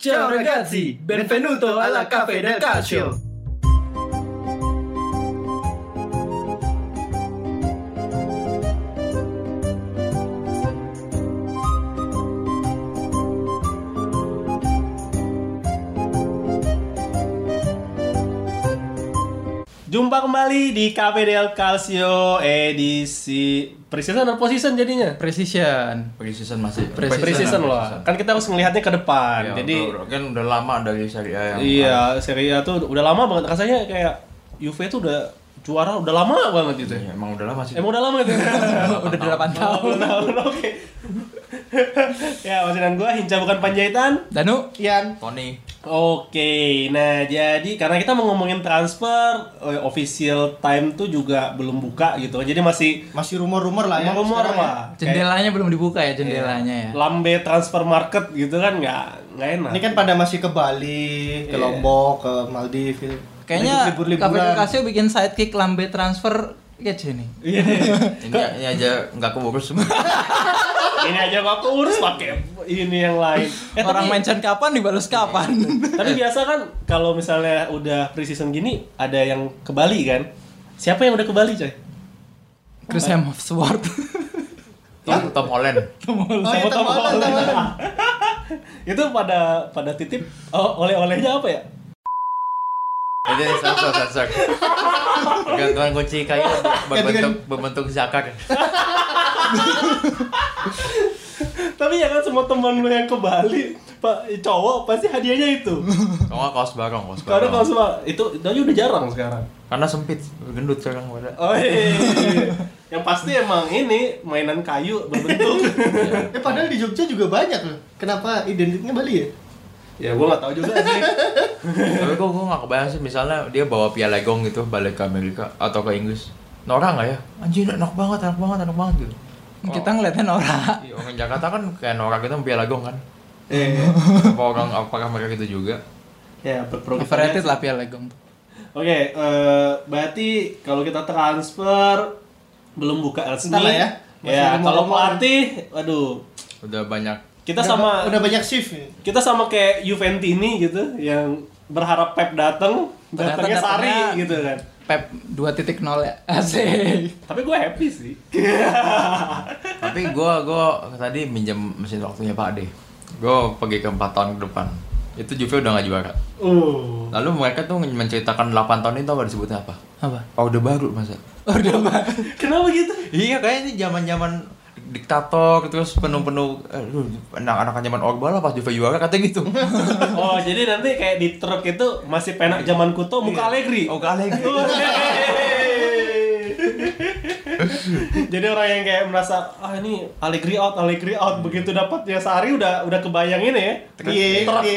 Ciao ragazzi, benvenuto alla Cafe del Calcio. Jumpa kembali di Cafe del Calcio edisi pre-season atau post-season jadinya? Precision. Pre-season masih Pre-season loh. Kan kita harus melihatnya ke depan. Ya, Jadi udah- kan udah lama dari Serie A yang iya, Serie A tuh udah lama banget. Rasanya kayak Juve tuh udah juara udah lama banget gitu. Iya, ya. emang udah lama sih. Emang udah lama gitu. Udah 8 tahun. tahun. Oke. ya, masih dengan gua Hinca bukan Panjaitan. Danu, Ian. Tony. Oke, nah jadi karena kita mau ngomongin transfer, eh, official time tuh juga belum buka gitu. Jadi masih Masih rumor-rumor lah ya. rumor ya. lah. Kayak jendelanya belum dibuka ya jendelanya ya. Lambe transfer market gitu kan nggak nggak enak. Ini kan pada masih ke Bali, ke Iya. Lombok, ke Maldives. gitu. Kayaknya del Casio bikin sidekick lambe transfer kayak nih. Iya. Ini, ini aja nggak keurus semua. ini aja gak keurus pakai ini yang lain. Eh, Orang tapi, mention kapan dibalas kapan. tapi biasa kan kalau misalnya udah pre-season gini ada yang ke Bali kan? Siapa yang udah ke Bali coy? Chris Hemsworth. Tom, Tom Holland. Oh, Sama iya, Tom Holland, Tom Holland. Itu pada pada titip oh, oleh-olehnya apa ya? Jadi sensor sensor. Gantungan kunci kayu berbentuk berbentuk zakar. Tapi ya kan semua teman lu yang ke Bali, Pak cowok pasti hadiahnya itu. Nggak kaos barong, kaos Karena kalau barong. semua itu itu aja udah jarang sekarang. Karena sempit, gendut sekarang pada. Oh iya. yang pasti emang ini mainan kayu berbentuk. Eh padahal di Jogja juga banyak loh. Kenapa identiknya Bali ya? Ya gua nggak tahu juga sih. Tapi kok gue nggak kebayang sih misalnya dia bawa piala gong gitu balik ke Amerika atau ke Inggris. Nora nggak ya? Anjir enak banget, enak banget, enak banget gitu. Kita ngeliatnya Nora. Iya, orang Jakarta kan kayak Nora kita piala gong kan. Eh, Apa orang apakah mereka gitu juga? ya. Overrated lah Piala Legong. Oke, eh, berarti kalau kita transfer belum buka resmi. Ya. Masih Ya, kalau pelatih, aduh, Udah banyak kita Udah- sama udah banyak shift. ya? kita sama kayak Juventini gitu yang berharap Pep datang, datangnya Sari datangnya- gitu kan. Pep 2.0 ya. Asik. Tapi gue happy sih. Tapi gue gua tadi minjem mesin waktunya Pak Ade. Gue pergi ke 4 tahun ke depan. Itu Juve udah gak juara. uh. Lalu mereka tuh menceritakan 8 tahun itu apa disebutnya apa? Apa? Oh udah baru masa? Udah Pak. Kenapa gitu? Iya kayaknya zaman zaman diktator terus penuh-penuh aduh, anak-anak zaman Orba lah pas Juve juara katanya gitu. Oh, jadi nanti kayak di truk itu masih penak zaman kuto muka Allegri. Oh kali Jadi orang yang kayak merasa ah ini Allegri out, Allegri out begitu dapatnya Sari udah udah kebayang ini ya. Iya, iya. kabarnya.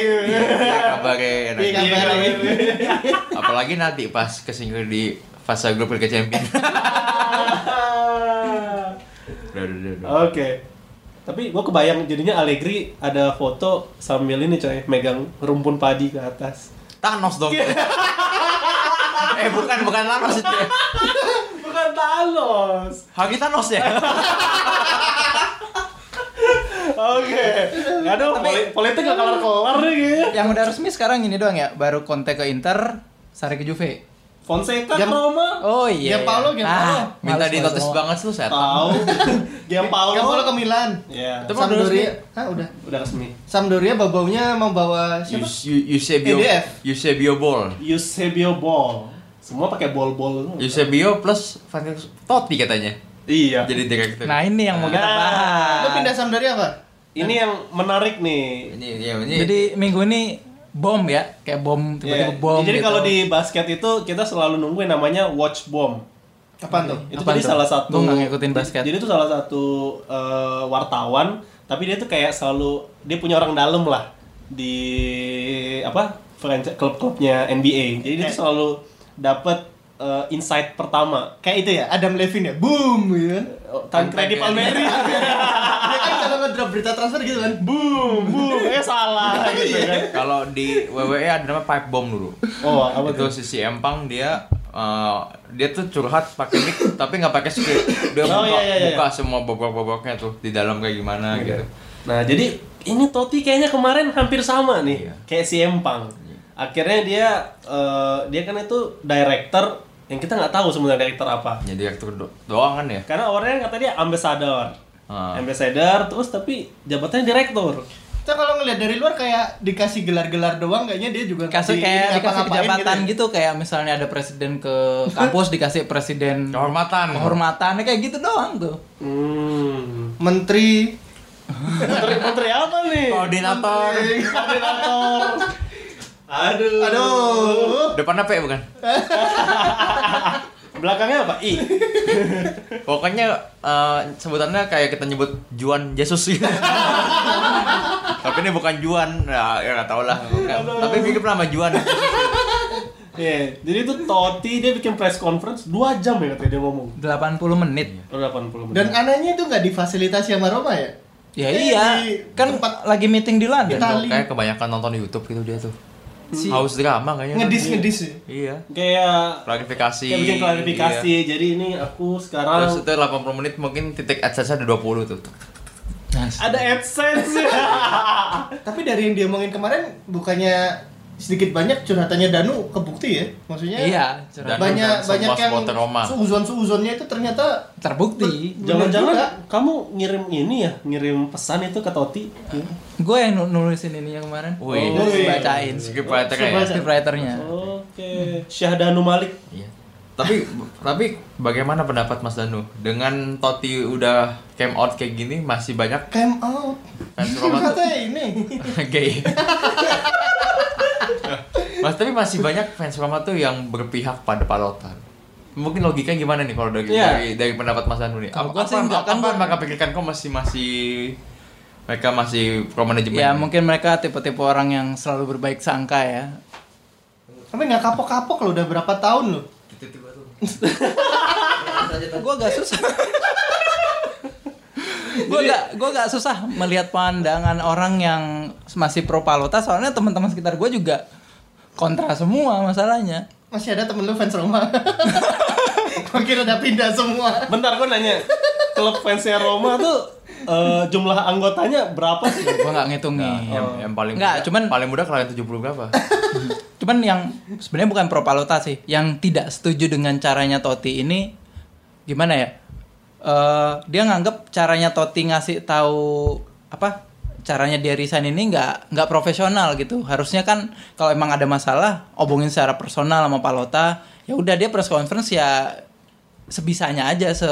Iya. Apalagi nanti pas kesingkir di fase grup Liga Champions. Udah, udah, udah, udah. Oke. Tapi gua kebayang jadinya Allegri ada foto sambil ini coy megang rumpun padi ke atas. Thanos dong. eh bukan bukan Thanos itu. ya. Bukan Thanos. Hagi Thanos ya. Oke. Aduh, poli- politik gak kelar-kelar nih kayaknya. Yang udah resmi sekarang ini doang ya. Baru Conte ke Inter, Sari ke Juve. Fonseca Jam- Roma. Oh iya. Iya. Gianpaolo. Ah, Minta di notice banget lu setan. Tahu. Gianpaolo. Gianpaolo ke Milan. Ya, mah udah Sampdoria. Hah, udah. udah resmi. Sampdoria bau-baunya mau bawa siapa? Eus- Eu- Eusebio EDF. Eusebio Ball. Eusebio Ball. Semua pakai bol-bol. Eusebio plus Totti katanya. Iya. Jadi direktur. Nah ini yang mau kita Nah. bahas. Lo pindah Sampdoria apa? Ini yang menarik nih. ini ya ini Jadi minggu ini bom ya, kayak bom tiba-tiba Iya. bom. Jadi gitu. kalau di basket itu kita selalu nungguin namanya watch bomb. Apaan tuh? Itu jadi tuh? salah satu nggak ngikutin basket. Jadi itu salah satu eh, wartawan, tapi dia tuh kayak selalu dia punya orang dalam lah di apa? franchise klub-klubnya NBA. Jadi dia tuh selalu dapat eh, insight pertama. Kayak itu ya, Adam Levine ya. Boom gitu kan. Oh, Tancredi Palmeri. Ngedrop berita transfer gitu kan. boom, boom. Eh salah gitu kan. kalau di WWE ada namanya pipe bomb dulu. Oh, apa itu tuh? sisi empang dia eh, dia tuh curhat pakai mic tapi nggak pakai script dia Oh, buka, iya, iya, iya. buka semua bobok-boboknya tuh di dalam kayak gimana gitu Nah, jadi ini Totti kayaknya kemarin hampir sama nih Iya. kayak si Empang akhirnya dia eh, dia kan itu director yang kita nggak tahu sebenarnya director apa Ya direktur do doang kan ya. karena awalnya kata dia ambassador Ah. ambassador terus tapi jabatannya direktur Kita kalau ngeliat dari luar kayak dikasih gelar-gelar doang kayaknya dia juga Kasih kayak ini dikasih apa-ngapain kejabatan ya. gitu, kayak misalnya ada presiden ke kampus dikasih presiden Kehormatan. kehormatan kayak gitu doang tuh. hmm. Menteri menteri menteri apa nih Koordinator. koordinator aduh Aduh. Depannya P bukan? belakangnya apa i Pokoknya eh, sebutannya kayak kita nyebut Juan Yesus gitu. Tapi ini bukan Juan, ya, ya nggak tahu lah. Tapi mirip nama Juan. Iya, jadi itu Totti dia bikin press conference 2 jam ya katanya dia ngomong. 80 menit. Oh, 80 menit. Dan anehnya itu nggak difasilitasi sama Roma ya? Ya Kayak iya, di kan tempat- lagi meeting di London. Kayak kebanyakan nonton YouTube gitu dia tuh. Si- Haus drama kayaknya. Ngedis ngedis sih. Iya. kayak Klarifikasi. kayak bikin klarifikasi. Iya. Jadi ini aku sekarang Terus itu 80 menit mungkin titik AdSense ada 20 tuh. Nah, ada AdSense. Tapi dari yang dia omongin kemarin bukannya sedikit banyak curhatannya Danu kebukti ya? Maksudnya iya, Dan- banyak dan banyak yang suuzon suuzonnya itu ternyata terbukti. Jangan-jangan kamu ngirim ini ya, ngirim pesan itu ke Totti. Gue yang nu- nulisin ininya kemarin. Wih. Wih. bacain. Scriptwriter ya. Coba- Scriptwriternya. Oke, Syahdanu Malik. Iya. Tapi tapi bagaimana pendapat Mas Danu dengan Totti udah came out kayak gini masih banyak came out. fans Roma Katanya ini. gay. Mas tapi masih banyak fans Roma tuh yang berpihak pada Palota. Mungkin logikanya gimana nih kalau dari Iya. dari, dari pendapat Mas Danu nih? Apa, sih apa, enggak, kan apa mereka pikirkan kok masih masih mereka masih pro manajemen? Ya mungkin mereka tipe-tipe orang yang selalu berbaik sangka ya. Tapi nggak kapok-kapok loh udah berapa tahun loh. gue gak susah. gue gak gue gak susah melihat pandangan orang yang masih pro Palota soalnya teman-teman sekitar gue juga kontra semua masalahnya. Masih ada temen lu fans Roma. Gua kira udah pindah semua. Bentar, gue nanya. Klub fansnya Roma tuh eh, jumlah anggotanya berapa sih? Gue gak ngitungin. yang, yang paling Nggak, muda- cuman- paling muda kalian 70 berapa? Cuman yang sebenarnya bukan pro Palota sih, yang tidak setuju dengan caranya Totti ini gimana ya? Eh dia nganggap caranya Totti ngasih tahu apa? Caranya dia resign ini nggak nggak profesional gitu. Harusnya kan kalau emang ada masalah, obongin secara personal sama Palota. Ya udah dia press conference ya sebisanya aja se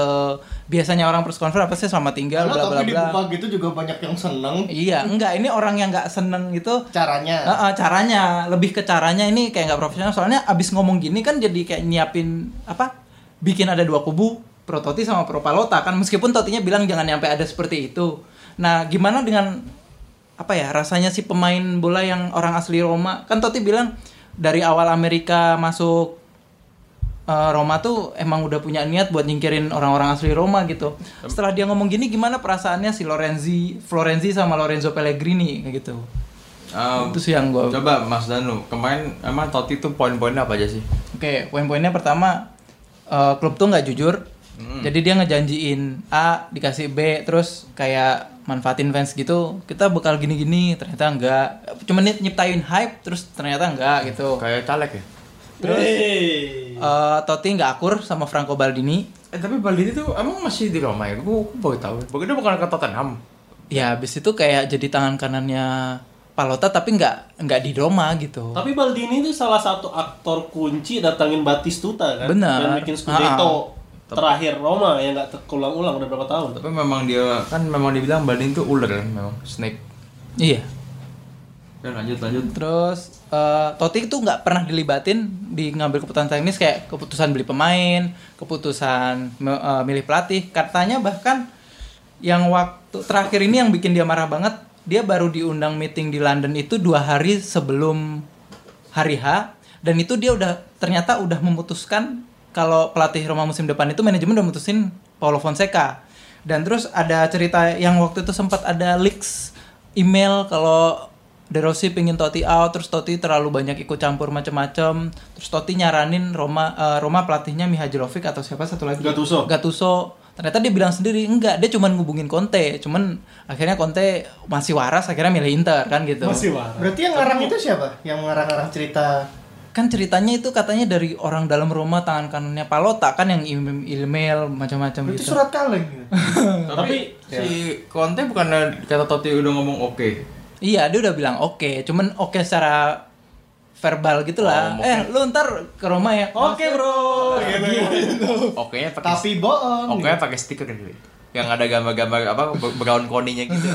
biasanya orang press conference apa sih sama tinggal bla bla tapi bla. gitu juga banyak yang seneng Iya, enggak ini orang yang nggak seneng gitu caranya. Heeh, caranya lebih ke caranya ini kayak nggak profesional soalnya abis ngomong gini kan jadi kayak nyiapin apa bikin ada dua kubu pro Totti sama pro Palota kan meskipun Totinya bilang jangan nyampe ada seperti itu nah gimana dengan apa ya rasanya si pemain bola yang orang asli Roma kan Totti bilang dari awal Amerika masuk eh, Roma tuh emang udah punya niat buat nyingkirin orang-orang asli Roma gitu. Setelah dia ngomong gini gimana perasaannya si Lorenzi, Florenzi sama Lorenzo Pellegrini kayak gitu. Um, Itu sih yang gua Coba Mas Danu, kemarin emang Totti tuh poin-poinnya apa aja sih? Oke, poin-poinnya pertama eh, klub tuh nggak jujur. Jadi dia ngejanjiin A dikasih B terus kayak manfaatin fans gitu. Kita bakal gini-gini, ternyata enggak. Cuma nyip- nyiptain hype terus ternyata enggak gitu. Kayak caleg ya? Terus Eh, Totti nggak akur sama Franco Baldini. Eh tapi Baldini tuh emang masih di Roma ya? Gue baru tahu. Bagaimana bukan ke Tottenham? Ya habis itu kayak jadi tangan kanannya Palota tapi nggak nggak di Roma gitu. Tapi Baldini itu salah satu aktor kunci datangin Batistuta kan? Benar. Dan bikin Scudetto terakhir Roma yang nggak terulang-ulang udah berapa tahun. Tapi memang dia kan memang dibilang Baldini tuh ular kan memang snake. Iya. Dan lanjut lanjut. Terus eh, Totti itu nggak pernah dilibatin di ngambil keputusan teknis kayak keputusan beli pemain, keputusan eh, milih pelatih. Katanya bahkan yang waktu terakhir ini yang bikin dia marah banget, dia baru diundang meeting di London itu dua hari sebelum hari H dan itu dia udah ternyata udah memutuskan kalau pelatih Roma musim depan itu manajemen udah mutusin Paulo Fonseca. Dan terus ada cerita yang waktu itu sempat ada leaks email kalau De Rossi pingin Totti out, terus Totti terlalu banyak ikut campur macem-macem, terus Totti nyaranin Roma eh, Roma pelatihnya Mihajlovic atau siapa satu lagi? Gattuso. Gattuso ternyata dia bilang sendiri enggak dia cuma ngubungin Conte cuman akhirnya Conte masih waras akhirnya milih Inter kan gitu Masih waras. Berarti yang ngarang itu siapa? Yang ngarang-ngarang cerita kan ceritanya itu katanya dari orang dalam rumah tangan kanannya Palota kan yang email, email macam-macam gitu surat kaleng gitu. Tapi si Conte bukannya kata Totti udah ngomong oke. iya dia udah bilang oke cuman oke secara verbal gitu lah Oh, eh lu ntar ke rumah ya Oke bro, gitu. Oke-nya pakai Tapi bohong. Oke pakai stiker gitu. Yang ada gambar-gambar apa brown koninya gitu.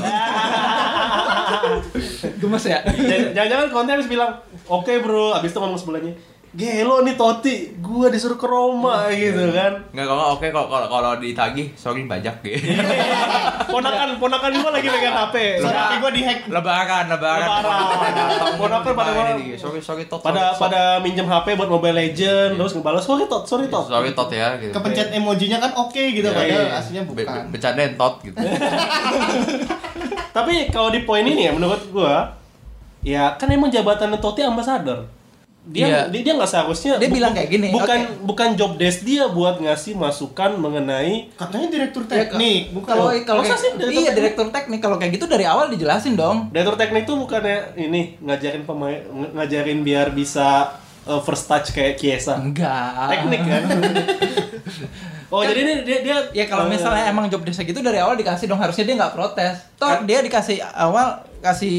gemes ya Jangan- Jangan-jangan konten habis bilang, oke bro, habis itu ngomong sebelahnya, gelo nih Toti, gua disuruh ke Roma gitu kan. Enggak kalau nggak oke kalau kalau kalau ditagih sorry bajak gitu. ponakan ponakan gua lagi pegang HP. Sorry, tapi gue dihack. lebaran, lebaran. Lebaran. Ponakan pada nih? Sorry, sorry tot. pada sorry, pada minjem HP buat Mobile Legend, terus ngebalas sorry tot, sorry tot. sorry tot ya gitu. Kepencet emojinya kan oke gitu, Iya, padahal iya. aslinya bukan. be- Bercandain tot gitu. Tapi kalau di poin ini ya menurut gua, ya kan emang jabatan Totti ambasador. Dia Iya. dia dia nggak seharusnya Dia bilang kayak gini, Bukan oke. bukan job desk dia buat ngasih masukan mengenai Katanya direktur Ya, teknik, bukan. kalau kalau kayak- sih direktur iya teknik? direktur teknik kalau kayak gitu dari awal dijelasin dong Direktur teknik tuh bukannya ini ngajarin pemain ng- ngajarin biar bisa uh, first touch kayak Kiesa. enggak Teknik kan. oh, jadi ini dia dia Ya kalau uh, misalnya emang job desk gitu dari awal dikasih dong harusnya dia nggak protes. Toh dia dikasih awal kasih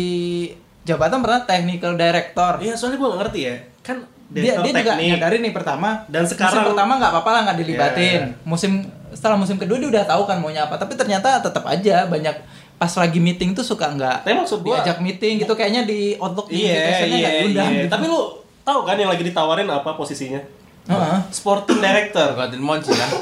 jabatan pernah technical director. Iya, soalnya gua nggak ngerti ya. Kan Dia dia juga nyadarin nih pertama. Dan sekarang- musim pertama nggak apa-apa lah nggak dilibatin. Iya. Musim setelah musim kedua dia udah tahu kan maunya apa. Tapi ternyata tetap aja banyak pas lagi meeting tuh suka nggak diajak meeting gitu kayaknya di outlook Iya, iya, nggak diundang iya. gitu. Tapi lu tahu kan yang lagi ditawarin apa posisinya? Heeh. Sporting director. Gantiin Monci ya.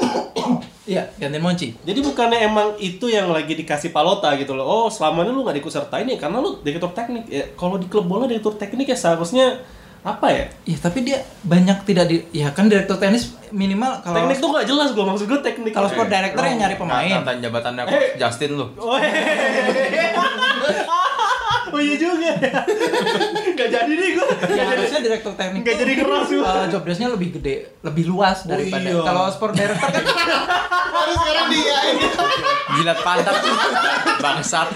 Iya, gantiin Monci. Jadi bukannya emang itu yang lagi dikasih palota gitu loh. Oh, selama ini lu nggak diikutsertain ya karena lu direktur teknik. Ya, kalau di klub bola direktur teknik ya seharusnya apa ya? Iya, tapi dia banyak tidak di ya kan direktur tenis minimal kalau teknik tuh nggak jelas gua maksud gua teknik. kalau sport director yang nyari pemain. Kata jabatannya Eh. Justin lu. Oh, oh iya juga. Gak jadi nih gua. ya harusnya direktur teknik Nggak tuh, jadi keras gua. uh, job desk-nya lebih gede, lebih luas daripada iya. kalau sport director kan Harus sekarang dia Jilat pantat. Bangsat.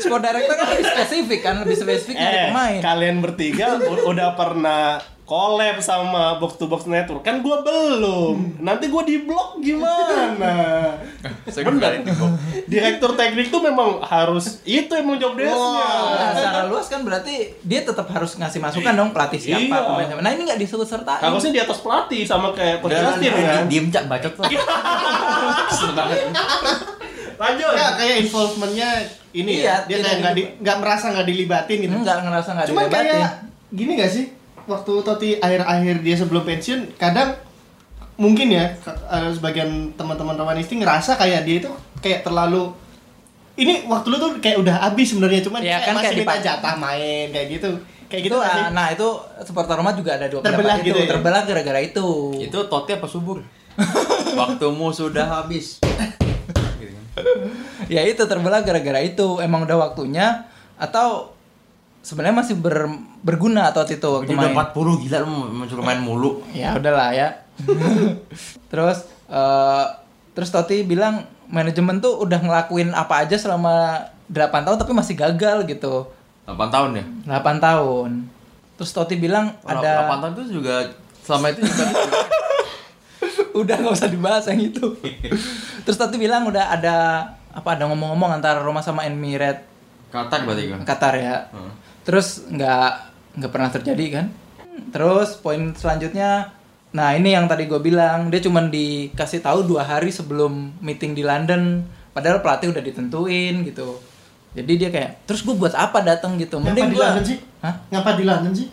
Sport director kan lebih spesifik kan, lebih spesifik dari Eh, pemain. kalian bertiga udah pernah collab sama box to box network kan gua belum nanti gua di blok gimana bener blok. direktur teknik tuh memang harus itu emang job desknya Nah, secara luas kan berarti dia tetap harus ngasih masukan dong pelatih siapa, Iya. pemain siapa. Nah ini nggak disebut serta. harusnya di atas pelatih sama kayak coach Justin kan Diem cak bacot tuh. Banget. Lanjut Enggak, kayak involvementnya ini Iya, ya. Dia tidak kayak nggak nggak merasa nggak dilibatin gitu. Nggak ngerasa nggak Cuman dilibatin. kayak gini gak sih? Waktu Toti akhir-akhir dia sebelum pensiun, kadang mungkin ya ada sebagian teman-teman Romanisti ngerasa kayak dia itu kayak terlalu ini waktu lu tuh kayak udah habis sebenarnya cuman Ya, kayak kan masih kayak minta jatah main kayak gitu. Kayak gitu itu, nggak sih? ah, nah itu supporter Roma juga ada dua Terbelah gitu itu. ya? Terbelah gara-gara itu. Itu Totti apa subur? Waktumu sudah habis. Gitu ya itu terbelah gara-gara itu. Emang udah waktunya atau sebenarnya masih ber, berguna atau itu waktu udah main? 40 gila lu suruh main mulu. ya udahlah ya. Terus eh, terus Totti bilang manajemen tuh udah ngelakuin apa aja selama 8 tahun tapi masih gagal gitu. 8 tahun ya? 8 tahun. Terus Totti bilang Ada... ada 8 tahun itu juga selama itu juga udah nggak usah dibahas yang itu terus Totti bilang udah ada apa ada ngomong-ngomong antara Roma sama Emirates Qatar berarti kan. Qatar ya. Hmm. Terus nggak nggak pernah terjadi kan? Terus poin selanjutnya, nah ini yang tadi gue bilang dia cuman dikasih tahu dua hari sebelum meeting di London, padahal pelatih udah ditentuin gitu. Jadi dia kayak, terus gue buat apa datang gitu? Ngapa Mending di gue, London sih? Hah? Ngapa di London sih?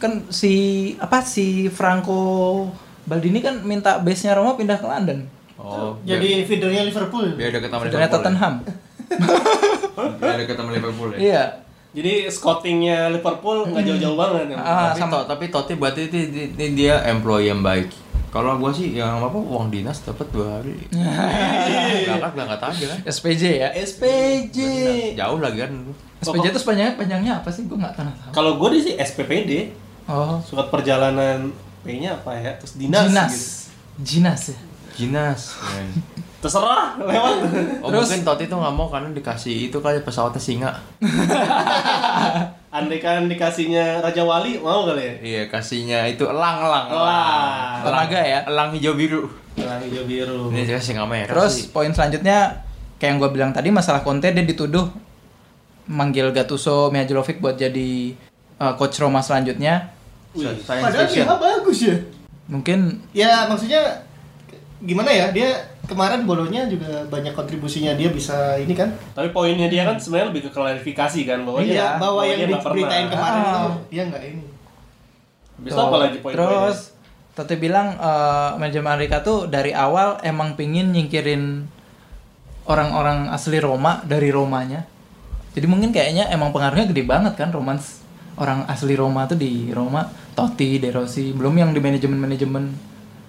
Kan si apa si Franco Baldini kan minta base-nya Roma pindah ke London. Oh, Jadi feedernya Liverpool. biar deket sama Liverpool. Tottenham. ya? Biar deket sama Liverpool ya. Iya. jadi scoutingnya Liverpool nggak jauh-jauh banget ya. Ah, tapi, sama- to- tapi Totti berarti itu dia employee yang baik. Kalau gua sih yang apa uang dinas dapat dua hari. berangkat berangkat aja kan. SPJ ya. SPJ Jauh lagi kan. SPJ itu panjangnya panjangnya apa sih? Gue nggak tahu. kalau gue sih SPPD Oh, surat perjalanan P-nya apa ya terus dinas Jinas. gitu. Jinas ya. Jinas. Terserah, lewat. Oh mungkin Totti tuh nggak mau karena dikasih itu kali pesawatnya singa. Andai kan dikasihnya Raja Wali, mau kali ya? Iya kasihnya itu elang elang. Elang. Tenaga ya. Elang hijau biru. Elang hijau biru. Ini juga singa merah Terus sih. poin selanjutnya kayak yang gue bilang tadi masalah Conte dia dituduh manggil Gattuso, Mihajlovic buat jadi uh, coach Roma selanjutnya. Wih, Padahal fiction. dia bagus ya. Mungkin Ya maksudnya gimana ya dia kemarin bolonya juga banyak kontribusinya dia bisa ini kan Tapi poinnya dia kan sebenarnya lebih ke klarifikasi kan bahwa iya dia bahwa yang dia kemarin Ah. itu dia nggak ini Habis itu apa lagi poin-poinnya? Terus Totti bilang eh, manajemen Amerika tuh dari awal emang pingin nyingkirin orang-orang asli Roma dari Romanya. Jadi mungkin kayaknya emang pengaruhnya gede banget kan romans orang asli Roma tuh di Roma, Totti, De Rossi, belum yang di manajemen-manajemen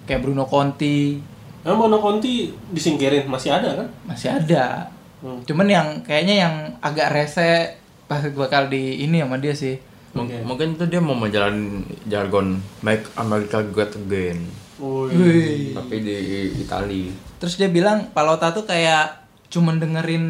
kayak Bruno Conti Nah, Mono Conti disingkirin masih ada kan? masih ada. Hmm. Cuman yang kayaknya yang agak rese pasti bakal di ini sama dia sih. Mung- Oke. Mungkin tuh dia mau menjalani jargon Make America Great Again. Wih. Tapi di Itali. Terus dia bilang Palota tuh kayak cuman dengerin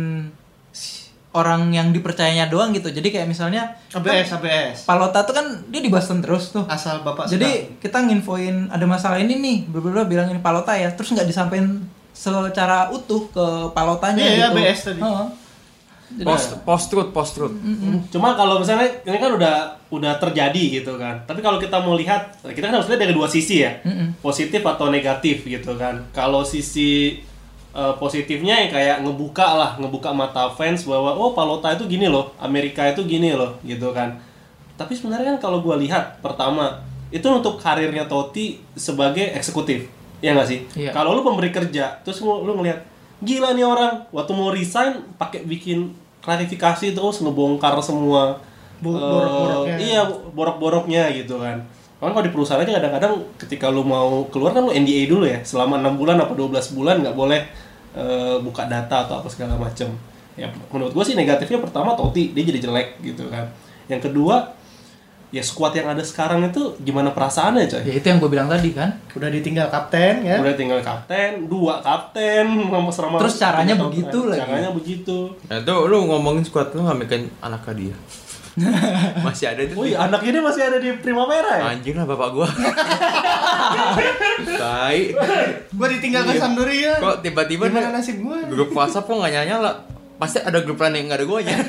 orang yang dipercayanya doang gitu. Jadi kayak misalnya ABS ABS Palota tuh kan dia di Boston terus tuh. asal bapak Jadi kita nginfoin ada masalah ini nih, bla bilang ini Palota ya, terus nggak disampaikan secara utuh ke Palotanya Iya, iya, gitu. ABS tadi. Heeh. Jadi- Post post truth, post truth. Cuma kalau misalnya ini kan udah udah terjadi gitu kan. Tapi kalau kita mau lihat, kita kan harus lihat dari dua sisi ya. Mm-mm. Positif atau negatif gitu kan. Kalau sisi eh, positifnya yang kayak ngebuka lah, ngebuka mata fans bahwa oh Palota itu gini loh, Amerika itu gini loh gitu kan. Tapi sebenarnya kan kalau gua lihat pertama itu untuk karirnya Totti sebagai eksekutif. Ya nggak sih? Iya. Kalau lu pemberi kerja, terus lu, lu ngelihat gila nih orang waktu mau resign pakai bikin klarifikasi terus ngebongkar semua Bo- borok-boroknya. iya borok-boroknya gitu kan kan kalau di perusahaan aja kadang-kadang ketika lu mau keluar kan lu NDA dulu ya. Selama enam bulan apa 12 bulan nggak boleh eh, buka data atau apa segala macem. Ya menurut gua sih negatifnya pertama Totti dia jadi jelek gitu kan. Yang kedua ya squad yang ada sekarang itu gimana perasaannya coy? Ya itu yang gue bilang tadi kan. udah ditinggal kapten ya? Udah tinggal kapten dua kapten sama selama Terus caranya begitu lagi. caranya begitu. Nah itu lu ngomongin squad lu nggak mikirin anak dia. Masih ada itu. Wih, anak ini masih ada di Primavera ya? Anjing lah bapak gua. Tai. gua ditinggal ke Sampdoria Kok tiba-tiba gimana nih, nasib gua grup WhatsApp kok nggak nyala lah. Pasti ada grup lain yang nggak ada guanya.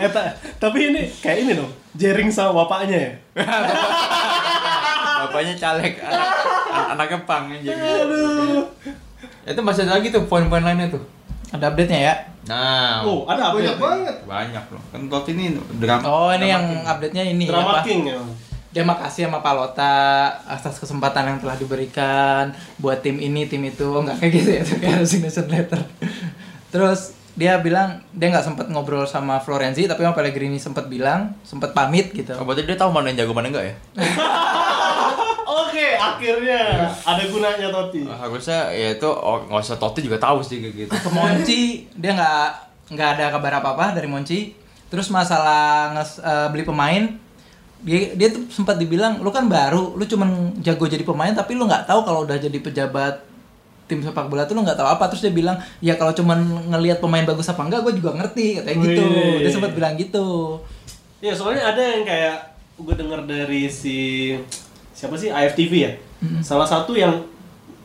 Eh, ta- tapi ini kayak ini dong, jering sama bapaknya ya? Bapaknya caleg, anak, an- anaknya pang aja gitu. Itu masih ada lagi tuh poin-poin lainnya tuh. Ada update-nya ya. Nah, Oh, ada apa banyak ya? banget banyak loh. Kan Totti ini drama. Oh, ini drama yang king. update-nya ini Drama apa? King ya? Dia makasih sama Palota atas kesempatan yang telah diberikan buat tim ini, tim itu. Oh, enggak kayak gitu ya, tapi resignation letter. Terus dia bilang dia nggak sempat ngobrol sama Florenzi, tapi sama Pellegrini sempat bilang, sempat pamit gitu. Oh, berarti dia tahu mana yang jago mana enggak ya? Oke, akhirnya ada gunanya Totti. Ah, Harusnya ya itu oh, nggak usah Totti juga tahu sih kayak gitu. Ke Monci dia nggak nggak ada kabar apa apa dari Monci. Terus masalah nges- eh, beli pemain, dia dia tuh sempat dibilang lu kan baru, lu cuman jago jadi pemain tapi lu nggak tahu kalau udah jadi pejabat tim sepak bola tuh lu nggak tahu apa terus dia bilang ya kalau cuman ngelihat pemain bagus apa enggak gue juga ngerti katanya gitu dia sempat bilang gitu Ya, soalnya ada yang kayak gue dengar dari si siapa sih AFTV ya? Salah satu yang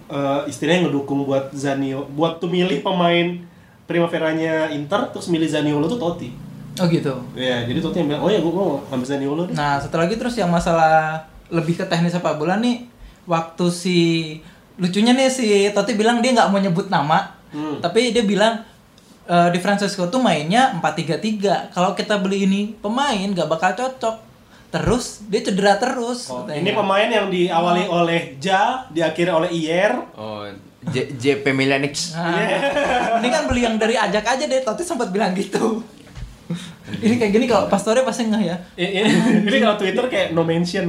eh, istilahnya ngedukung buat Zanio, buat tuh milih pemain Primaveranya Inter terus milih Zaniolo tuh Totti. oh gitu Ya, jadi Totti yang bilang, "Oh ya, gue mau ambil Zaniolo deh." Nah, satu lagi terus yang masalah lebih ke teknis sepak bola nih, waktu si lucunya nih si Totti bilang dia nggak mau nyebut nama, Hmm. tapi dia bilang eh, di Francesco tuh mainnya 4-3-3. Kalau kita beli ini pemain nggak bakal cocok. Terus dia cedera terus. Oh, katanya. ini pemain yang diawali oleh Ja, diakhiri oleh Iyer. Oh, J JP Milanix. Nah, ini kan beli yang dari ajak aja deh. Totti sempat bilang gitu. ini kayak gini kalau Pastore pasti nggak ya? Ini, kalau Twitter kayak no mention.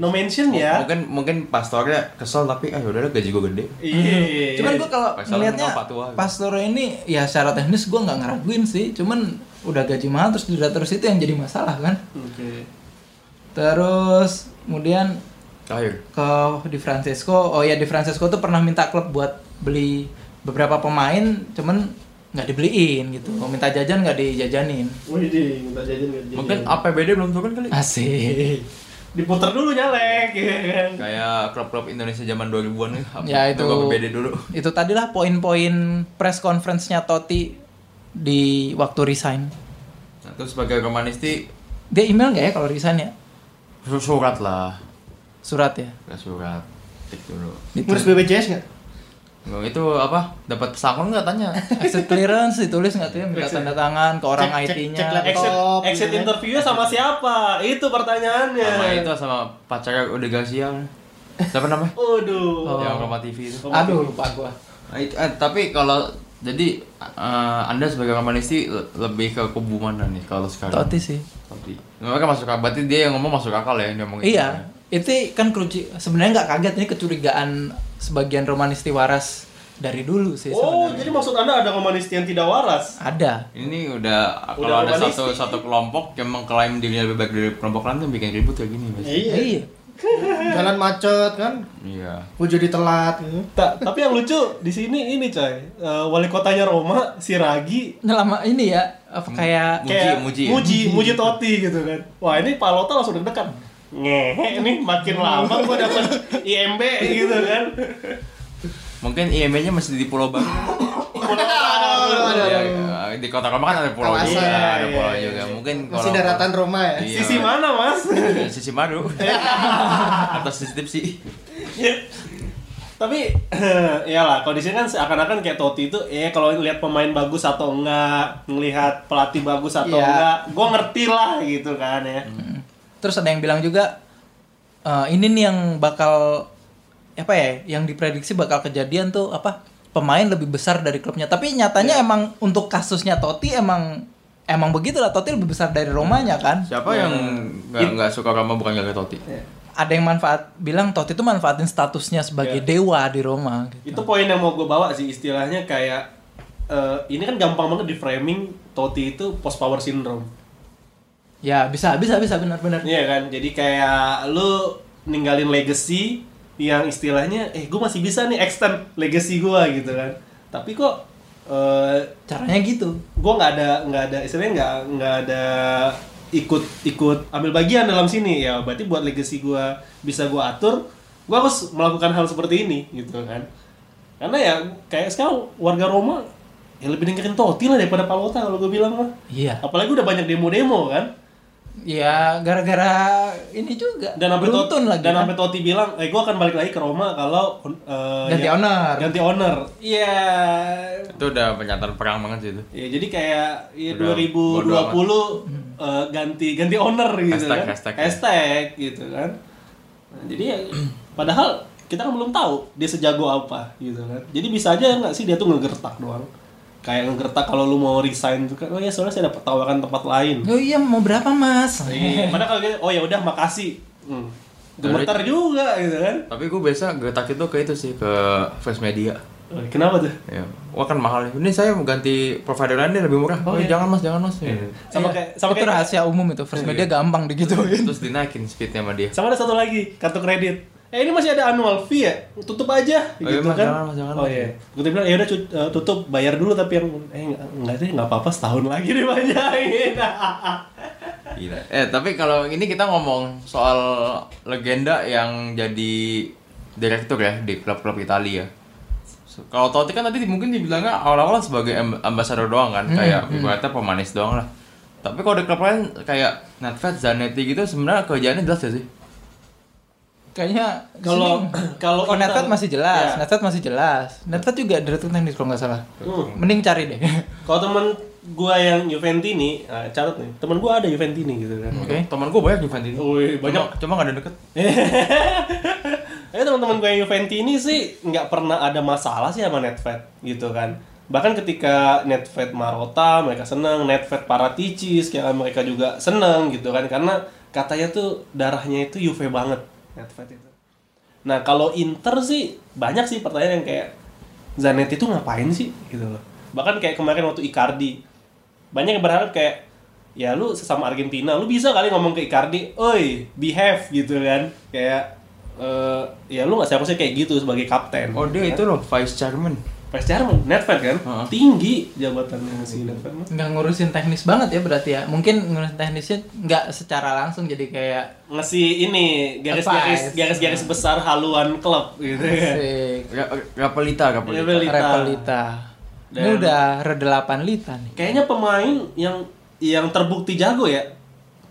No mention ya. Mungkin mungkin pastornya kesel tapi ah udah gaji gue gede. Iya. Cuman gue kalau Pasal ngelihatnya kenal Patua. Pastore ini ya secara teknis gue nggak ngeraguin sih, cuman udah gaji mahal terus cedera terus itu yang jadi masalah kan. Oke. Terus kemudian Terakhir. ke Di Francesco. Oh ya Di Francesco tuh pernah minta klub buat beli beberapa pemain, cuman nggak dibeliin gitu. Mau minta jajan nggak dijajanin. Wih, di minta jajan nggak. Mungkin APBD belum turun kali. Asik. Diputer dulu nyalek, ya kan? Kayak klub-klub Indonesia zaman 2000-an nih. Ya, itu- APBD dulu. Itu tadilah poin-poin press conference-nya Totti di waktu resign. Nah, terus sebagai romanisti Dia email nggak ya kalau resign ya? Su- surat lah. Surat ya. Nggak surat. Tik dulu. Ngurus BPJS nggak? Nggak, itu apa? Dapat pesangon nggak tanya? Exit clearance ditulis nggak tuh ya minta tanda tangan ke orang IT-nya. cek laptop. Exit, Top, exit interviewnya sama siapa? Itu pertanyaannya. sama itu sama pacarnya udah Garcia. Siapa namanya? Waduh. Oh. Yang Roma TV itu. Aduh lupa gua. Nah, itu- eh, tapi kalau jadi eh, Anda sebagai romanisti le- lebih ke kubu mana nih kalau sekarang? Totti sih. Totti. Mereka masuk akal. Berarti dia yang ngomong masuk akal ya yang ngomong itu. Iya, itu kan keruci sebenarnya nggak kaget ini kecurigaan sebagian romanisti waras dari dulu sih Oh, sebenarnya. jadi maksud Anda ada romanisti yang tidak waras? Ada. Ini udah, Udah kalau ada satu satu kelompok yang mengklaim dirinya lebih baik dari kelompok lain tuh bikin ribut kayak gini biasanya. Iya. Iya. Jalan macet kan, Iya. gue jadi telat gitu. Ta- tapi yang lucu di sini ini coy, Eh, wali kotanya Roma, si Ragi Nyelama ini ya apa kayak Muji, kayak muji ya? muji, muji Totti gitu kan. Wah ini Palota langsung deg-degan. Ngehe nih makin lama gua dapat IMB gitu kan. Mungkin IMB-nya masih di Pulau Baru. Iya, iya. di kota Roma kan ada pulau juga, ada Iya, pulau juga. Mungkin Masih daratan Roma ya. Iya. Sisi mana mas? Eh, Sisi Madu. Atau sisi tipsi. Tapi iyalah kalau di sini kan seakan-akan kayak Totti itu ya kalau lihat pemain bagus atau enggak, ngelihat pelatih bagus atau Iya. enggak, gua ngerti lah gitu kan ya. terus ada yang bilang juga eh, ini nih yang bakal apa ya yang diprediksi bakal kejadian tuh apa pemain lebih besar dari klubnya tapi nyatanya emang untuk kasusnya Totti emang emang begitulah Totti lebih besar dari Romanya kan Siapa yang nggak nggak suka Roma bukan gara Totti? ada yang manfaat bilang Totti itu manfaatin statusnya sebagai Iya. dewa di Roma gitu. Itu poin yang mau gue bawa sih istilahnya kayak eh, ini kan gampang banget di framing Totti itu post power syndrome. ya bisa bisa bisa benar-benar Iya kan? Jadi kayak lu ninggalin legacy yang istilahnya eh gue masih bisa nih extend legacy gue gitu kan. Tapi kok eh caranya gitu. Gue nggak ada nggak ada istilahnya nggak nggak ada ikut ikut ambil bagian dalam sini. Ya berarti buat legacy gue bisa gue atur gue harus melakukan hal seperti ini gitu kan. Karena ya kayak sekarang warga Roma ya lebih dengerin Totti lah daripada Palota kalau gue bilang mah. Iya. Apalagi udah banyak demo-demo kan ya gara-gara ini juga dan sampai lagi dan kan? sampai Totti bilang eh gue akan balik lagi ke Roma kalau eh, Ganti ya- owner. ganti owner iya Itu udah pernyataan perang banget sih itu. Ya, jadi kayak ya, Udah 2020 bodo eh, ganti ganti owner gitu Hashtag, kan. hashtag. Hashtag, gitu kan. Nah, jadi ya padahal kita kan belum tahu dia sejago apa gitu kan. Jadi bisa aja nggak sih dia tuh ngegertak doang. Kayak ngegertak kalau lu mau resign tuh kan. Oh ya soalnya saya dapat tawaran tempat lain. oh iya mau berapa mas Iya, padahal kalau gitu, oh ya udah makasih. Hmm. Gemetar juga gitu kan. Tapi gue biasa getak itu ke itu sih ke First Media. Oh, Kenapa tuh? Ya, wah kan mahal. Ini saya mau ganti provider lain deh lebih murah. Oh, iya. jangan mas, jangan mas. Ya. Sama Iya, kayak sama itu kayak rahasia umum itu first media gampang digituin Terus dinaikin speednya sama dia. Sama ada satu lagi, kartu kredit. Eh ini masih ada annual fee ya? Tutup aja Oh, iya, gitu Mas, kan. jangan, jangan, oh iya. Gue bilang ya udah eh, tutup bayar dulu tapi yang eh enggak, enggak deh enggak apa-apa setahun lagi deh banyakin. Gila. Eh tapi kalau ini kita ngomong soal legenda yang jadi direktur ya di klub-klub Italia. Kalau Totti kan tadi mungkin dibilangnya awal-awal sebagai amb- ambasador doang kan, kayak ibaratnya pemanis doang lah. Tapi kalau di klub lain kayak Nedved, Zanetti gitu sebenarnya kerjaannya jelas ya sih. Kayaknya Kalau kalau oh Nedved masih jelas Iya. Nedved masih jelas Nedved juga direktur teknis kalau nggak salah Hmm. mending cari deh Kalau temen gua yang Juventini, nah, catat nih. Temen gua ada Juventini gitu kan. oke Teman gue banyak Juventus. Wih, banyak. Cuma, cuma gak ada deket. Eh teman-teman gue yang Juventini sih nggak pernah ada masalah sih sama Nedved gitu kan. Bahkan ketika Nedved Marota mereka seneng, Nedved Paraticis kayak mereka juga seneng gitu kan karena katanya tuh darahnya itu Juve banget Itu. Nah kalau Inter sih banyak sih pertanyaan yang kayak Zanetti itu ngapain sih gitu loh. Bahkan kayak kemarin waktu Icardi banyak yang berharap kayak ya lu sesama Argentina lu bisa kali ngomong ke Icardi, oi behave gitu kan kayak eh, ya lu nggak seharusnya kayak gitu sebagai kapten. Oh dia itu loh vice chairman. Vice Chairman, Nedved kan? Heeh. Tinggi jabatannya si Nedved mah. nggak ngurusin teknis banget ya berarti ya mungkin ngurusin teknisnya nggak secara langsung jadi kayak Ngasih ini garis-garis garis-garis besar haluan klub gitu kan. Ra- Rapelita, Rapelita. Rapelita. Repelita ini udah redelapan lita nih Kayaknya pemain yang yang terbukti jago ya.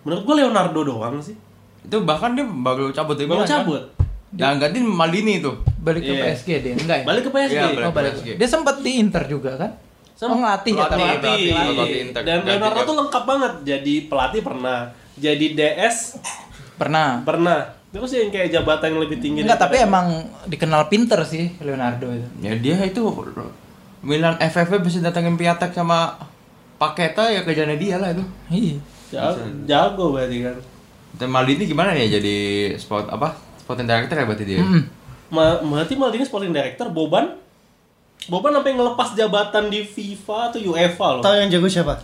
Menurut gua Leonardo doang sih. Itu bahkan dia baru cabut dia Baru bilang, kan? Nah, gantiin Maldini itu. balik ke Iya. PSG dia enggak ya Balik ke PSG. Iya, balik. oh balik PSG. dia sempat di Inter juga kan Sem- oh ngelatih ya Pelatih, tapi pelatih. pelatih. Inter. Dan Leonardo tuh lengkap banget. Jadi pelatih pernah, jadi DS pernah pernah. Terus yang kayak jabatan yang lebih tinggi. enggak tapi emang dikenal pinter sih Leonardo itu Ya dia itu Milan FFP bisa datangin Piatek sama Paketa ya kerjanya dia lah itu. iya jago, jago berarti kan. Dan Maldini gimana nih jadi sport apa? Sporting director ya berarti dia. Mm-mm. Ma berarti Maldini sporting director, Boban Boban sampai ngelepas jabatan di FIFA atau UEFA loh. Tahu yang jago siapa?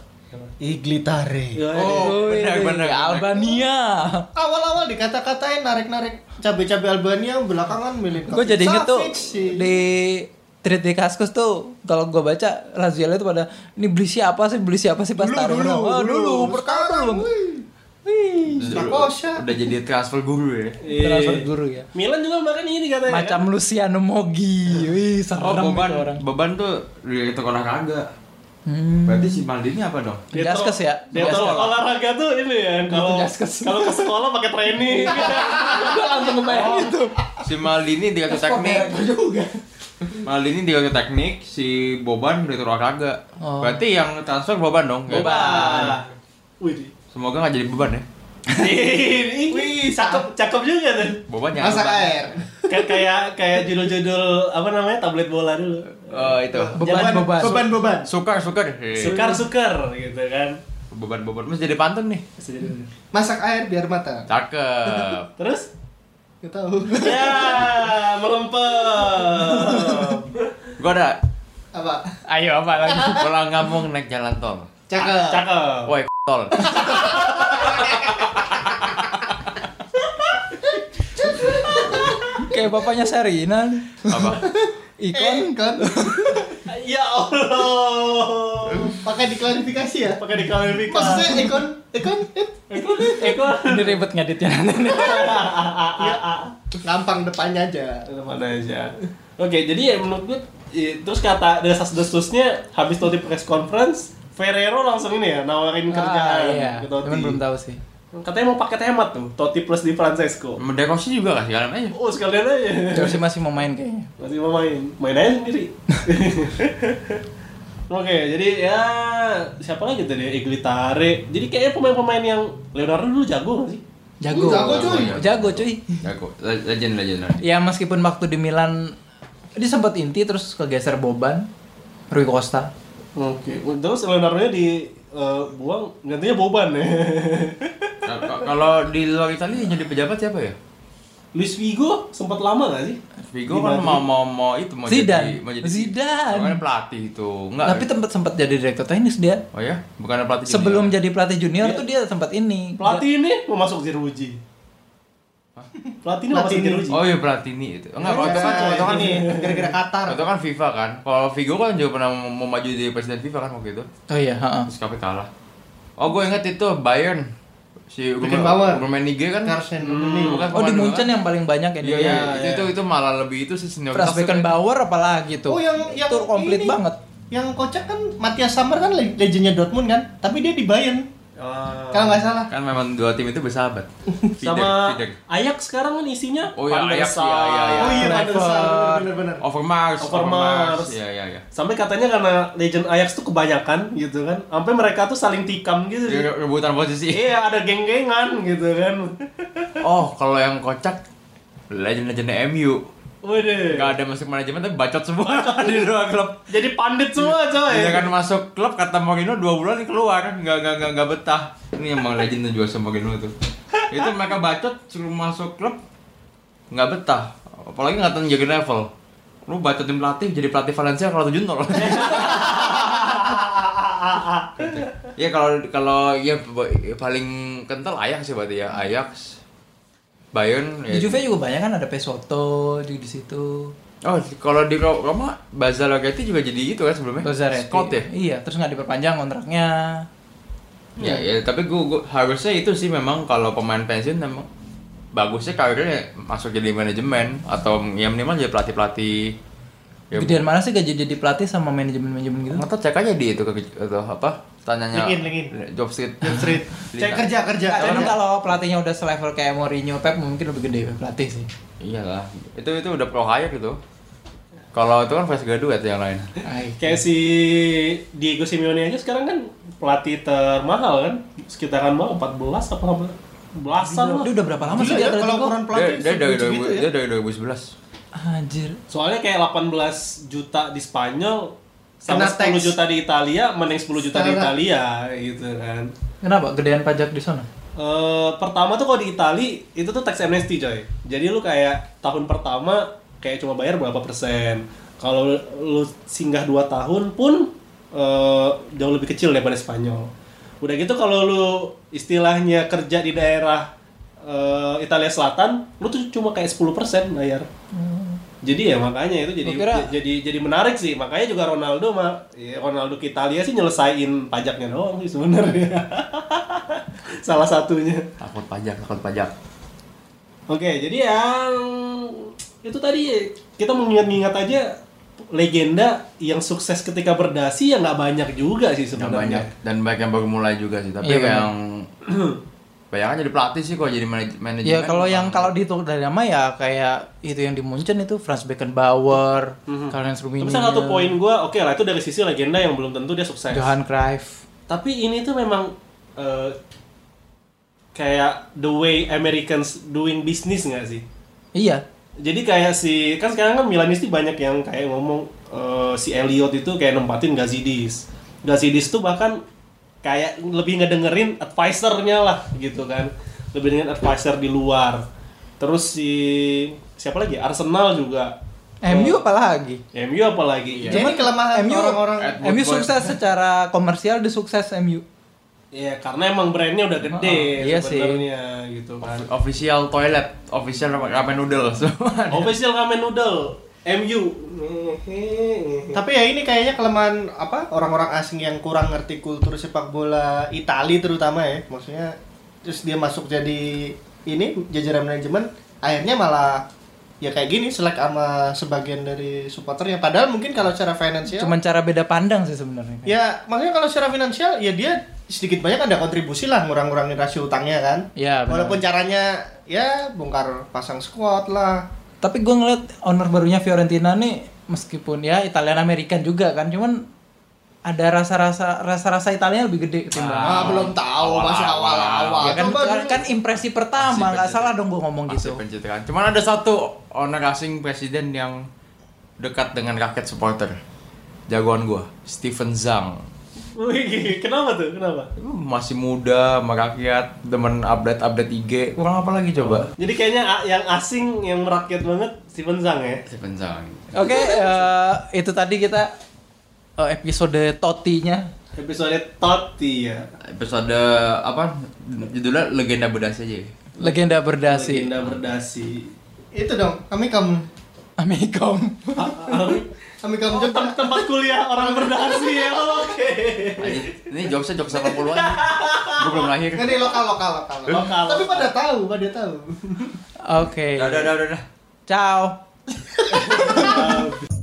Iglitare. Ya, Oh, Wih, benar, benar, benar. Albania Awal-awal dikata-katain narik-narik cabe-cabe Albania belakangan milih gue jadi inget tuh di di Kaskus tuh kalau gue baca Lazio itu pada ini beli siapa sih beli siapa sih pas dulu taruh dulu, oh, dulu pertama pertama dulu. Wih, Sakosha. Udah jadi transfer guru ya. Iya. transfer guru ya Milan juga makan ini katanya. macam Luciano Moggi wih Oh, serem beban, itu orang beban tuh direktur olahraga. hmm. Berarti si Maldini apa dong? Dia Jaskes ya? Dia olahraga tuh ini ya. Kalau kalau ke sekolah pakai training. gue langsung kebayang itu Si Maldini direktur teknik. juga Maldini direktur teknik, si Boban direktur olahraga. Oh. Berarti yang transfer Boban dong. Boban. Wih. Semoga nggak jadi beban ya. Wih, cakep cakep juga tuh. Boban jangan Masak beban. air. Kayak kayak kayak judul-judul apa namanya tablet bola dulu. Oh itu. beban beban Beban beban. Sukar sukar. Sukar sukar gitu kan. Beban beban. Mesti jadi pantun nih. Masak air biar matang. Cakep. Terus Gak tahu. ya melempem. Gua ada Apa? ayo apa lagi pulang kampung naik jalan tol. Cakep. Cakep. Woi tol. kayak bapaknya Serina. Apa? ikon kan Ya Allah. pakai diklarifikasi ya. Pakai diklarifikasi. Maksudnya Ekon, eh, Ekor, ekor. ini ribet ngeditnya nanti nih. gampang depannya aja. Mana aja. Oke, jadi ya menurut gue terus kata desas-desusnya habis Totti press conference, Ferrero langsung ini ya nawarin kerjaan ah, iya. ke Totti. Cuman belum tahu sih. Katanya mau paket hemat tuh, Totti plus di Francesco. Mendekosi juga kasih kalian aja. Oh sekalian aja. Chelsea masih mau main kayaknya. Masih mau main, main aja sendiri. Oke, jadi ya siapa lagi tadi? Iglitare. Jadi kayaknya pemain-pemain yang Leonardo dulu jago gak sih? Jago. Jago, cuy. Jago cuy. Jago. Le- Legend legend. Ya meskipun waktu di Milan dia sempat inti terus kegeser Boban, Rui Costa. Oke, terus Leonardo-nya di eh, buang gantinya Boban ya. K- Kalau di luar Italia jadi pejabat siapa ya? Luis Figo sempat lama gak sih? Vigo kan mau mau mau itu mau Zidane. jadi mau jadi Zidane. Bukan pelatih itu. Enggak. Tapi tempat sempat jadi direktur teknis dia. Oh ya? Bukan pelatih Sebelum junior. jadi pelatih junior Dia- tuh dia sempat ini. Pelatih ini mau masuk Ziruji. Pelatih ini mau masuk Pelatih ini. Ziruji. Oh iya pelatih ini itu. Enggak, kalau itu kan Nah, itu kan ini gara-gara Qatar. itu kan FIFA kan. Kalau Vigo kan juga pernah mau maju jadi presiden FIFA kan waktu itu. Oh iya, heeh. Terus tapi kalah. Oh gue inget itu Bayern si Beckenbauer. Rummenigge kan Carsten Hmm, bukan Oh di Munchen kan? yang paling banyak ya Iya, iya, Iya, itu, iya. itu itu malah lebih itu sih senioritas. Franz Beckenbauer apalagi tuh. Oh yang yang itu komplit banget. Yang kocak kan Matthias Sammer kan le- legendnya Dortmund kan, tapi dia di Bayern. Ah. Kalau nggak salah. Kan memang dua tim itu bersahabat. sama Fidek. Ajax sekarang kan isinya Oh iya, Ajax, Sar. iya, iya, iya. Oh iya, bener-bener. Overmars, Overmars. Iya, iya, iya. Sampai katanya karena legend Ajax tuh kebanyakan gitu kan. Sampai mereka tuh saling tikam gitu. Re- rebutan posisi. Iya, ada geng-gengan gitu kan. Oh, kalau yang kocak legend-legend MU. Waduh. Gak ada masuk manajemen tapi bacot semua di dua klub. Jadi pandit semua coy. Dia kan masuk klub kata Mourinho dua bulan keluar, nggak nggak nggak nggak betah. Ini emang legend tuh juga sama Mourinho tuh. Itu mereka bacot suruh masuk klub nggak betah. Apalagi nggak tahu jaga level. Lu bacotin pelatih jadi pelatih Valencia kalau tujuh nol. Ya kalau kalau ya paling kental Ajax sih berarti ya Ajax. Bayern Di Juve juga banyak kan ada Pesotto juga di situ. Oh, kalau di Ro- Roma Bazalogetti juga jadi itu kan sebelumnya. Lazzaretti. Scott ya? Iya, terus nggak diperpanjang kontraknya. Ya, ya, tapi gua, gua harusnya itu sih memang kalau pemain pensiun memang bagusnya karirnya masuk jadi manajemen atau ya minimal jadi pelatih pelatih. Ya, Gedean mana sih gaji jadi pelatih sama manajemen-manajemen gitu? nggak tahu cek aja di itu ke atau apa tanyanya Linkin, linkin. job street Job Street. Cek kerja kerja. Kerja. kalau pelatihnya udah selevel kayak Mourinho, Pep mungkin lebih gede pelatih sih. iyalah itu itu udah pro hire gitu kalau itu kan fresh graduate yang lain Ay. Kayak si Diego Simeone aja sekarang kan pelatih termahal kan sekitaran mau 14 apa apa belasan lah. Dia udah berapa lama sih dia ya, Atletico? kalau ukuran dia, pelatih dia dari segitu 2000 ya. dia dari 2011 Anjir. Soalnya kayak 18 juta di Spanyol sama Kena 10 tax. juta di Italia, mending 10 juta di Setara. Italia gitu kan. Kenapa gedean pajak di sana? Eh, pertama tuh kalau di Itali itu tuh tax amnesty coy. Jadi lu kayak tahun pertama kayak cuma bayar berapa persen. Kalau lu singgah 2 tahun pun eh, jauh lebih kecil daripada Spanyol. Udah gitu kalau lu istilahnya kerja di daerah eh, Italia Selatan, lu tuh cuma kayak 10% bayar. Jadi ya makanya itu jadi kira- jadi jadi menarik sih. Makanya juga Ronaldo mah ya Ronaldo ke Italia sih nyelesain pajaknya doang sih sebenarnya. Salah satunya. takut pajak takut pajak Oke, jadi yang itu tadi kita mengingat-ingat aja legenda yang sukses ketika berdasi ya nggak banyak juga sih Nggak banyak sebenarnya. dan banyak yang baru mulai juga sih tapi Iya, yang Bayangkan jadi pelatih sih kalau jadi manaj- manajemen. Ya kalau yang kalau dihitung dari nama ya kayak itu yang di Munchen itu Franz Beckenbauer, Karl-Heinz Tapi Rummenigge, salah satu poin gua, oke lah itu dari sisi legenda yang belum tentu dia sukses. Johan Cruyff. Tapi ini tuh memang eh, kayak the way Americans doing business nggak sih? Iya. Jadi kayak si kan sekarang kan Milanisti banyak yang kayak ngomong eh, si Elliot itu kayak nempatin Gazidis. Gazidis tuh bahkan kayak lebih ngedengerin advisernya lah gitu kan. Lebih dengan advisor di luar. Terus si siapa lagi? Arsenal juga. MU apalagi? MU apalagi. Jadi kelemahan MU orang-orang MU sukses secara komersial dia sukses MU. Iya, karena emang brandnya udah gede Oh, iya sih. sebenarnya gitu kan. official toilet, official ramen noodle semua. Official ramen noodle MU. Tapi ya ini kayaknya kelemahan apa orang-orang asing yang kurang ngerti kultur sepak bola Itali terutama ya. Maksudnya terus dia masuk jadi ini jajaran manajemen akhirnya malah ya kayak gini selek sama sebagian dari supporternya padahal mungkin kalau secara finansial Cuman cara beda pandang sih sebenarnya. ya maksudnya kalau secara finansial ya dia sedikit banyak ada kontribusi lah ngurang-ngurangin rasio utangnya kan benar. walaupun caranya ya bongkar pasang squad lah Tapi gue ngeliat owner barunya Fiorentina nih meskipun ya Italian American juga kan, cuman ada rasa-rasa rasa-rasa Italia lebih gede ketimbang. ah, belum tahu masih awal-awal ya kan, kan, dulu. kan impresi pertama, nggak salah dong gue ngomong Masih gitu. pencitraan. Cuman ada satu owner asing presiden yang dekat dengan rakyat supporter. Jagoan gua, Steven Zhang. Wih, kenapa tuh? Kenapa? Masih muda, sama rakyat, demen update-update IG. Kurang apa lagi coba? Jadi kayaknya yang asing yang merakyat banget Steven Zhang ya. Steven Zhang. Oke, eh, itu tadi kita eh, episode Totti-nya. Episode Totti ya. Episode apa? Judulnya legenda berdasi aja. ya? Legenda berdasi. Legenda berdasi. itu dong kami kamu Amikom. kami kamu juga Tem- tempat kuliah orang berdasi ya. Oke. Anjing, Ini jokesnya jokes 80-an. Gua belum lahir. Ini lokal lokal lokal. Lokal, Tapi lokal. pada tahu, pada tahu. Oke. Udah, udah, udah, udah. Ciao.